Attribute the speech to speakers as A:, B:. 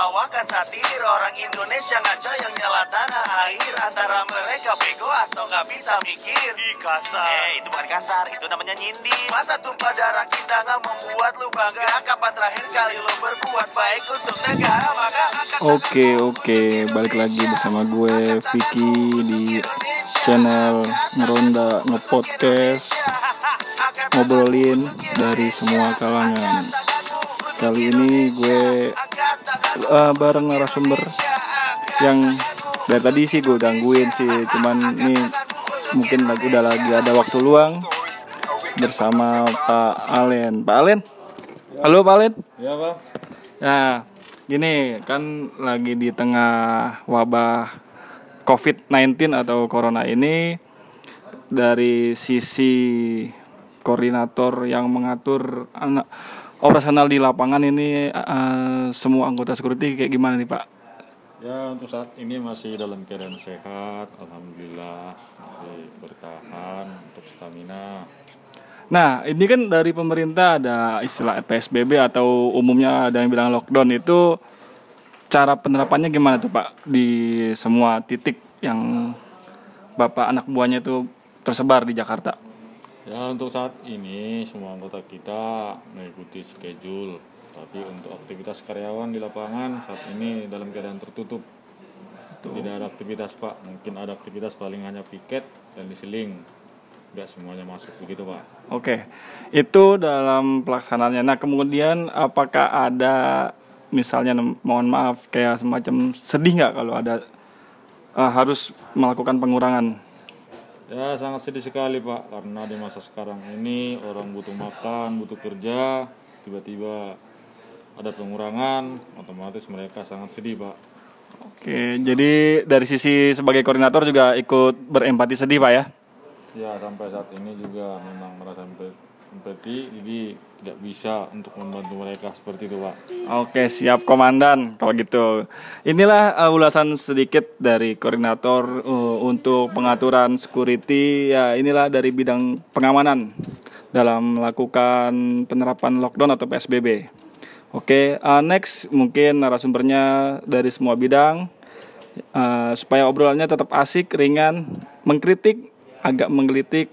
A: membawakan satir Orang Indonesia ngaco yang nyala tanah air Antara mereka bego atau nggak bisa mikir. Di kasar. Eh itu bukan kasar, itu namanya nyindir. Masa tumpah darah kita nggak membuat lu bangga? Kapan terakhir kali lu berbuat baik untuk negara? Maka
B: Oke oke. Balik lagi bersama gue Vicky di channel Ngeronda Ngepodcast. Ngobrolin dari semua kalangan. Kali ini gue uh, bareng narasumber yang dari tadi sih gue gangguin sih. Cuman ini mungkin lagi udah lagi ada waktu luang bersama Pak Alen. Pak Alen? Halo Pak Alen.
C: Ya pak.
B: Nah, gini kan lagi di tengah wabah COVID-19 atau corona ini dari sisi koordinator yang mengatur anak operasional di lapangan ini eh, semua anggota security kayak gimana nih Pak?
C: Ya untuk saat ini masih dalam keadaan sehat, alhamdulillah masih bertahan untuk stamina.
B: Nah, ini kan dari pemerintah ada istilah PSBB atau umumnya ada yang bilang lockdown itu cara penerapannya gimana tuh Pak di semua titik yang Bapak anak buahnya itu tersebar di Jakarta?
C: Ya untuk saat ini semua anggota kita mengikuti schedule, tapi untuk aktivitas karyawan di lapangan saat ini dalam keadaan tertutup. Tidak ada aktivitas pak, mungkin ada aktivitas paling hanya piket dan diseling. Tidak semuanya masuk begitu pak.
B: Oke, itu dalam pelaksanaannya. Nah, kemudian apakah ada misalnya mohon maaf kayak semacam sedih nggak kalau ada eh, harus melakukan pengurangan?
C: Ya sangat sedih sekali pak, karena di masa sekarang ini orang butuh makan, butuh kerja, tiba-tiba ada pengurangan, otomatis mereka sangat sedih pak.
B: Oke, jadi dari sisi sebagai koordinator juga ikut berempati sedih Pak ya?
C: Ya sampai saat ini juga memang merasa empati, jadi tidak bisa untuk membantu mereka seperti itu pak.
B: Oke, siap komandan kalau gitu. Inilah uh, ulasan sedikit dari koordinator uh, untuk pengaturan security. Ya, inilah dari bidang pengamanan dalam melakukan penerapan lockdown atau PSBB. Oke, uh, next mungkin narasumbernya dari semua bidang uh, supaya obrolannya tetap asik, ringan, mengkritik, agak menggelitik,